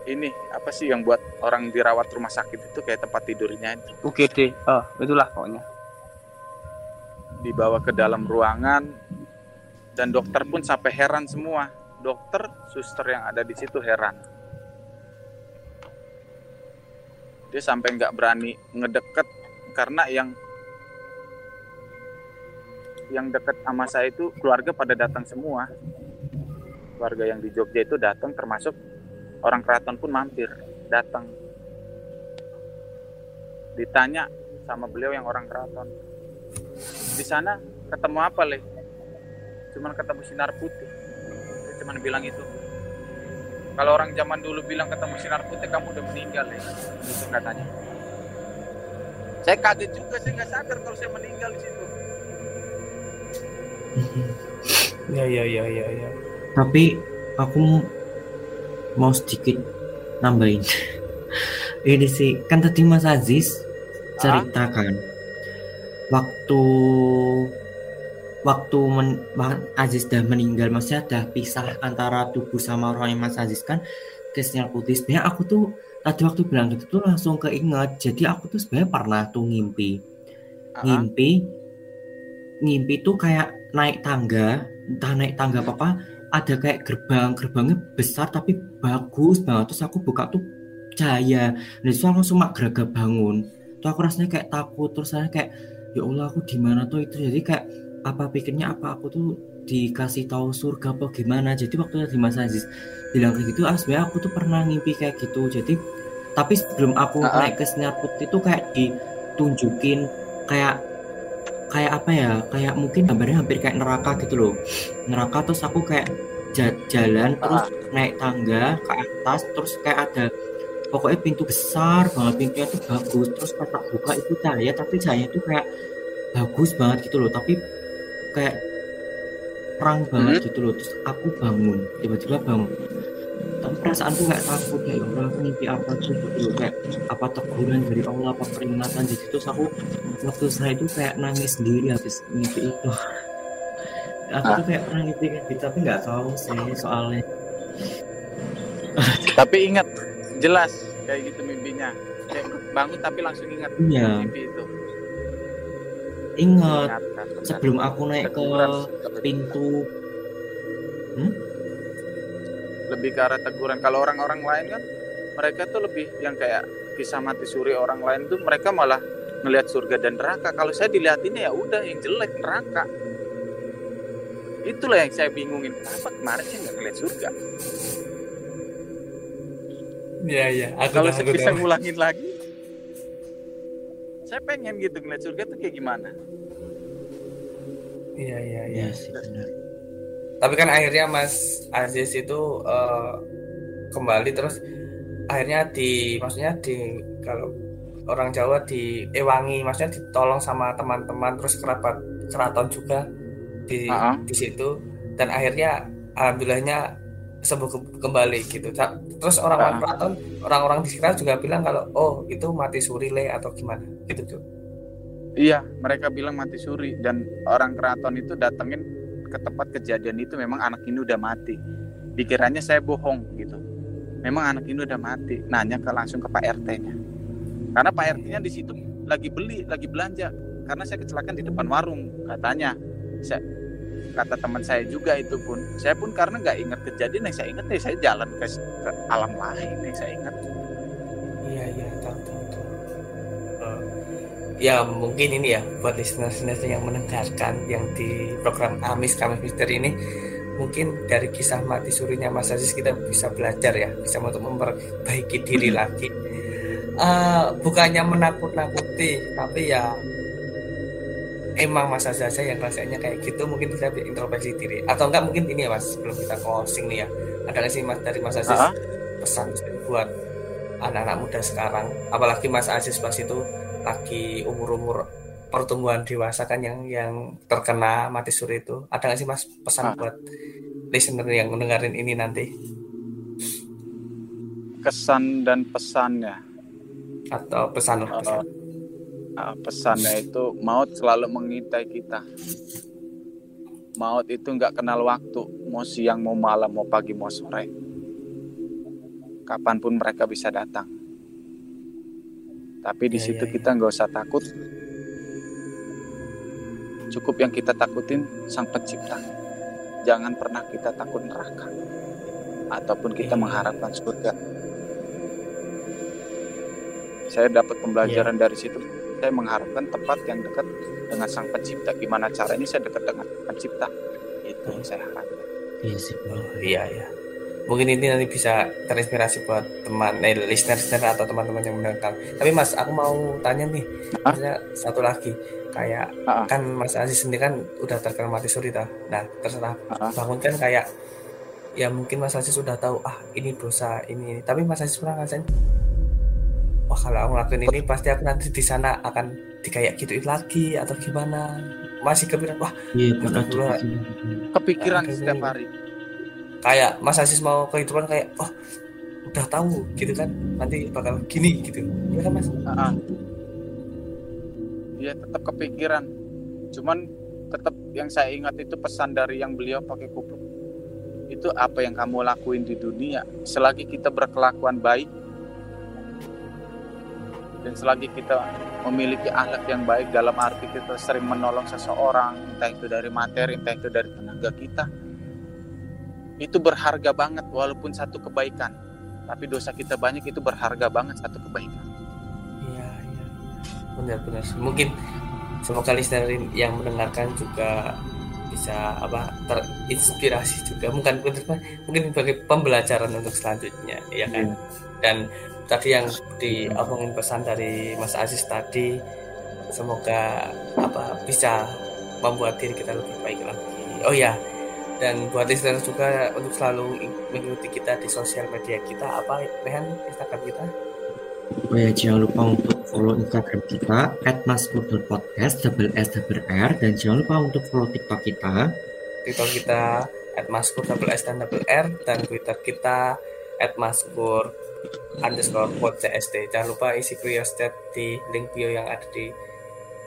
ini apa sih yang buat orang dirawat rumah sakit itu kayak tempat tidurnya itu UGD. Oh, itulah pokoknya. dibawa ke dalam ruangan dan dokter pun sampai heran semua. Dokter suster yang ada di situ heran dia sampai nggak berani ngedeket karena yang yang deket sama saya itu keluarga pada datang semua. Keluarga yang di Jogja itu datang termasuk orang keraton pun mampir datang. Ditanya sama beliau yang orang keraton di sana ketemu apa le? Cuman ketemu sinar putih. Dia cuman bilang itu kalau orang zaman dulu bilang ketemu sinar putih kamu udah meninggal le itu katanya saya kaget juga saya nggak sadar kalau saya meninggal di situ Ya ya ya ya ya. Tapi aku mau sedikit nambahin. Ini sih kan tadi Mas Aziz ceritakan waktu waktu men, Mas Aziz dah meninggal maksudnya dah pisah antara tubuh sama rohnya Mas Aziz kan ke sinyal putih. Sebenarnya aku tuh tadi waktu bilang gitu tuh langsung keinget. Jadi aku tuh sebenarnya pernah tuh ngimpi. Ah, ngimpi ngimpi tuh kayak naik tangga entah naik tangga apa apa ada kayak gerbang gerbangnya besar tapi bagus banget. Terus aku buka tuh cahaya. Dan itu langsung mak geraga bangun. Tuh aku rasanya kayak takut terus saya kayak ya Allah aku di mana tuh itu? Jadi kayak apa pikirnya apa aku tuh dikasih tahu surga apa gimana. Jadi waktu tadi Mas Aziz bilang kayak gitu ah sebenarnya aku tuh pernah ngimpi kayak gitu. Jadi tapi sebelum aku Ah, ah. naik ke sinar putih itu kayak ditunjukin kayak kayak apa ya kayak mungkin gambarnya hampir kayak neraka gitu loh. Neraka terus aku kayak ja- jalan terus naik tangga ke atas terus kayak ada pokoknya pintu besar banget pintunya tuh bagus. Terus pas buka itu cahaya tapi cahaya itu kayak bagus banget gitu loh. Tapi kayak terang banget gitu loh. Terus aku bangun tiba-tiba bangun. Tapi perasaanku kayak takut ya Allah aku mimpi apa sih? Gitu loh. Kayak apa teguran dari Allah apa peringatan jadi terus aku waktu saya itu kayak nangis sendiri habis mimpi itu. Aku tuh kayak pernah mimpi kayak gitu tapi nggak tahu sih soalnya. Tapi ingat jelas kayak gitu mimpinya. Kayak bangun tapi langsung ingat Iya. mimpi itu ingat sebelum aku naik ke pintu. Lebih ke arah teguran. Kalau orang-orang lain kan mereka tuh lebih yang kayak kisah mati suri orang lain tuh mereka malah ngelihat surga dan neraka. Kalau saya dilihatinnya ya udah yang jelek neraka. Itulah yang saya bingungin. Kenapa kemarin saya nggak ngeliat surga? Iya iya. Aku kalau saya aku bisa ngulangin lagi saya pengen gitu ngeliat surga tuh kayak gimana Iya iya iya. Iya sih benar. Tapi kan akhirnya Mas Aziz itu eh, kembali terus akhirnya di maksudnya di kalau orang Jawa di ewangi maksudnya ditolong sama teman-teman terus kerabat keraton juga di Ah, ah. di situ dan akhirnya alhamdulillahnya sembuh ke- kembali gitu. Terus orang-orang Ah. keraton, orang-orang di sekitar juga bilang kalau oh itu mati suri le atau gimana gitu tuh. Iya, mereka bilang mati suri dan orang keraton itu datengin ke tempat kejadian itu memang anak ini udah mati. Dikiranya saya bohong gitu. Memang anak ini udah mati. Nanya ke langsung ke Pak RT-nya. Karena Pak RT-nya di situ lagi beli, lagi belanja. Karena saya kecelakaan di depan warung, katanya. Saya, kata teman saya juga itu pun. Saya pun karena nggak ingat kejadian yang saya ingat ya saya jalan ke, ke alam lain yang saya ingat. Iya iya tahu tahu tahu. Eh, ya mungkin ini ya buat listener-listener yang mendengarkan yang di program Amis Kamis Misteri ini mungkin dari kisah mati surinya Mas Aziz kita bisa belajar ya bisa untuk memperbaiki diri lagi. Eh, bukannya menakut-nakuti tapi ya emang Mas Aziz aja yang rasanya kayak gitu mungkin kita introspeksi diri. Atau enggak mungkin ini ya Mas sebelum kita closing nih ya. Ada nggak sih Mas dari Mas Aziz? Ah, pesan buat anak-anak muda sekarang. Apalagi Mas Aziz pas itu lagi umur-umur pertumbuhan dewasa kan yang yang terkena mati suri itu. Ada nggak sih Mas pesan Ah. buat listener yang mendengarin ini nanti? Kesan dan pesannya. atau pesan Uh, pesan uh, pesannya itu maut selalu mengintai kita. Maut itu nggak kenal waktu, mau siang, mau malam, mau pagi, mau sore. Kapan pun mereka bisa datang. Tapi di Ya, situ ya, ya. kita nggak usah takut. Cukup yang kita takutin sang pencipta. Jangan pernah kita takut neraka. Ataupun kita Iya. mengharapkan surga. Saya dapat pembelajaran dari situ. Saya mengharapkan tempat yang dekat dengan sang pencipta. Gimana caranya saya dekat dengan pencipta? Itu yang saya harapkan. Iya sih. Oh, iya ya mungkin ini nanti bisa terinspirasi buat teman eh, listener-listener atau teman-teman yang mendengar tapi Mas aku mau tanya nih maksudnya satu lagi kayak ah. kan Mas Aziz sendiri kan udah terkena mati suri tah. nah terserah Ah, ah. bangun kan kayak ya mungkin Mas Aziz sudah tahu ah ini dosa ini, ini. tapi Mas Aziz pernah ngerasain wah kalau aku ngelakuin ini pasti aku nanti di sana akan dikayak gituin lagi atau gimana masih kepikiran wah Iya Astagfirullah. juga sih. Kepikiran Akhirnya- setiap hari. kayak Mas Aziz mau kehidupan kayak oh udah tahu gitu kan nanti bakal gini gitu ya kan Mas Ah, ah. Iya tetap kepikiran. Cuman tetap yang saya ingat itu pesan dari yang beliau pakai kupluk. Itu apa yang kamu lakuin di dunia. Selagi kita berkelakuan baik dan selagi kita memiliki akhlak yang baik dalam arti kita sering menolong seseorang, entah itu dari materi, entah itu dari tenaga kita, itu berharga banget walaupun satu kebaikan. Tapi dosa kita banyak itu berharga banget satu kebaikan. iya iya. Benar-benar mungkin semoga listener yang mendengarkan juga bisa apa terinspirasi juga. Mungkin mungkin sebagai pembelajaran untuk selanjutnya ya kan? Dan tadi yang diomongin pesan dari Mas Aziz tadi semoga apa bisa membuat diri kita lebih baik lagi. Oh ya dan buat listener juga untuk selalu mengikuti kita di sosial media kita apa Rehan Instagram kita? Oh ya jangan lupa untuk follow Instagram kita @maskur.podcast double s double r dan jangan lupa untuk follow TikTok kita. TikTok kita @maskur double s dan double r dan Twitter kita @maskur underscore pod CST. Jangan lupa isi curiosity di link bio yang ada di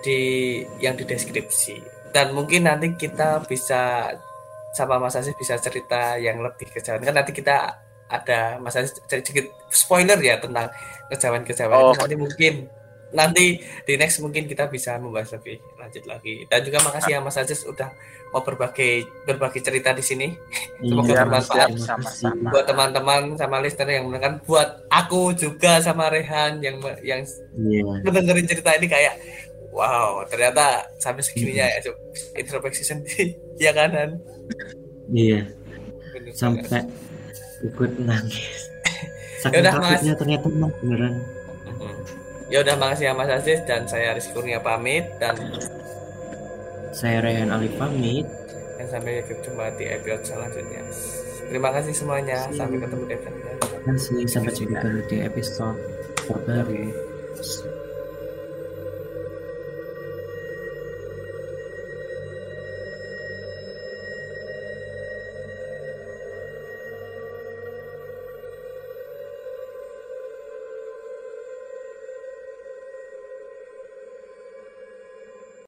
di yang di deskripsi. Dan mungkin nanti kita bisa sama Mas Aziz bisa cerita yang lebih kejauhan. Kan nanti kita ada Mas Aziz sedikit spoiler ya tentang kejauhan-kejauhan Oh. nanti mungkin nanti di next mungkin kita bisa membahas lebih lanjut lagi. Dan juga makasih ya Mas Aziz udah mau berbagi berbagi cerita di sini. Semoga Iya, bermanfaat kasih. buat teman-teman sama listener yang mendengarkan, buat aku juga sama Rehan yang yang Iya. mendengarin cerita ini kayak wow ternyata sampai segininya ya Cuk. introspeksi sendiri ya kanan Iya. Sampai ikut nangis. Saking Yaudah, takutnya ternyata emang beneran. Ya udah makasih ya Mas Aziz dan saya Rizky Kurnia pamit dan Saya Rehan Ali pamit. dan sampai jumpa di episode selanjutnya terima kasih semuanya sampai ketemu di episode Terima kasih. Sampai jumpa di episode terbaru.